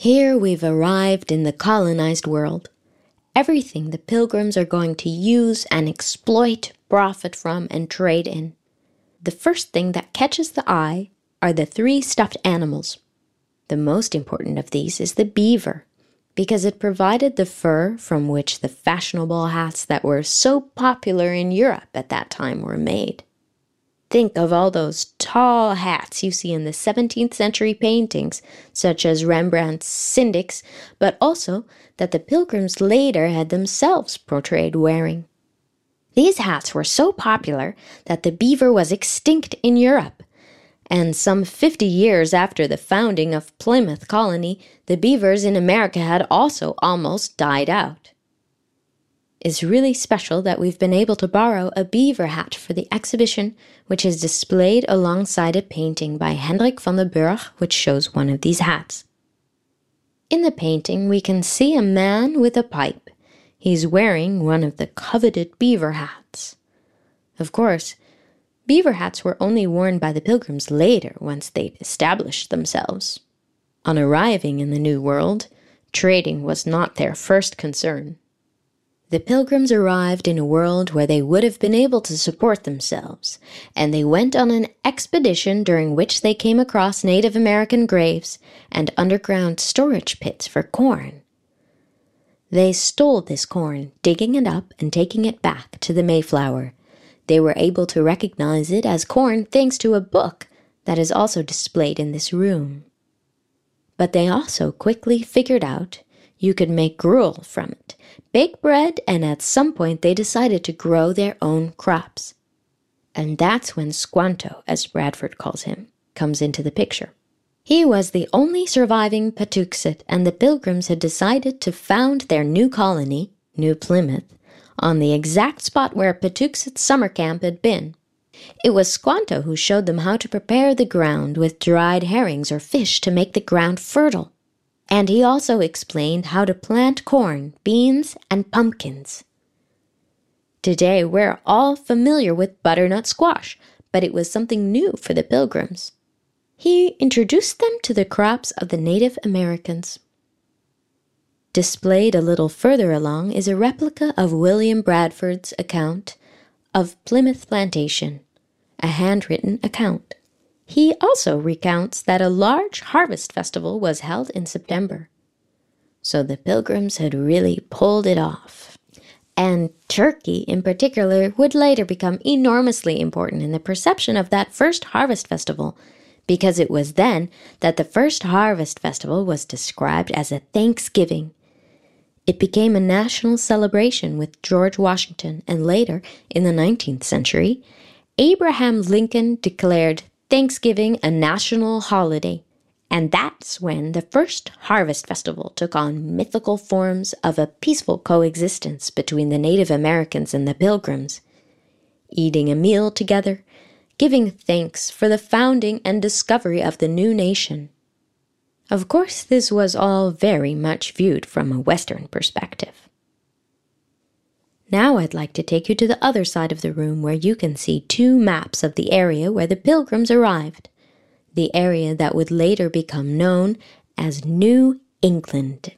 Here we've arrived in the colonized world. Everything the pilgrims are going to use and exploit, profit from, and trade in. The first thing that catches the eye are the three stuffed animals. The most important of these is the beaver, because it provided the fur from which the fashionable hats that were so popular in Europe at that time were made. Think of all those tall hats you see in the 17th century paintings, such as Rembrandt's Syndics, but also that the pilgrims later had themselves portrayed wearing. These hats were so popular that the beaver was extinct in Europe. And some 50 years after the founding of Plymouth Colony, the beavers in America had also almost died out. It's really special that we've been able to borrow a beaver hat for the exhibition, which is displayed alongside a painting by Hendrick van der Burgh, which shows one of these hats. In the painting, we can see a man with a pipe. He's wearing one of the coveted beaver hats. Of course, beaver hats were only worn by the pilgrims later once they'd established themselves. On arriving in the New World, trading was not their first concern. The pilgrims arrived in a world where they would have been able to support themselves, and they went on an expedition during which they came across Native American graves and underground storage pits for corn. They stole this corn, digging it up and taking it back to the Mayflower. They were able to recognize it as corn thanks to a book that is also displayed in this room. But they also quickly figured out you could make gruel from it, bake bread, and at some point they decided to grow their own crops. And that's when Squanto, as Bradford calls him, comes into the picture. He was the only surviving Patuxet, and the Pilgrims had decided to found their new colony, New Plymouth, on the exact spot where Patuxet's summer camp had been. It was Squanto who showed them how to prepare the ground with dried herrings or fish to make the ground fertile and he also explained how to plant corn, beans, and pumpkins. Today, we're all familiar with butternut squash, but it was something new for the pilgrims. He introduced them to the crops of the Native Americans. Displayed a little further along is a replica of William Bradford's account of Plymouth Plantation, a handwritten account. He also recounts that a large harvest festival was held in September. So the pilgrims had really pulled it off. And turkey, in particular, would later become enormously important in the perception of that first harvest festival, because it was then that the first harvest festival was described as a Thanksgiving. It became a national celebration with George Washington, and later, in the 19th century, Abraham Lincoln declared Thanksgiving a national holiday. And that's when the first Harvest Festival took on mythical forms of a peaceful coexistence between the Native Americans and the Pilgrims, eating a meal together, giving thanks for the founding and discovery of the new nation. Of course, this was all very much viewed from a Western perspective. Now I'd like to take you to the other side of the room where you can see two maps of the area where the pilgrims arrived, the area that would later become known as New England.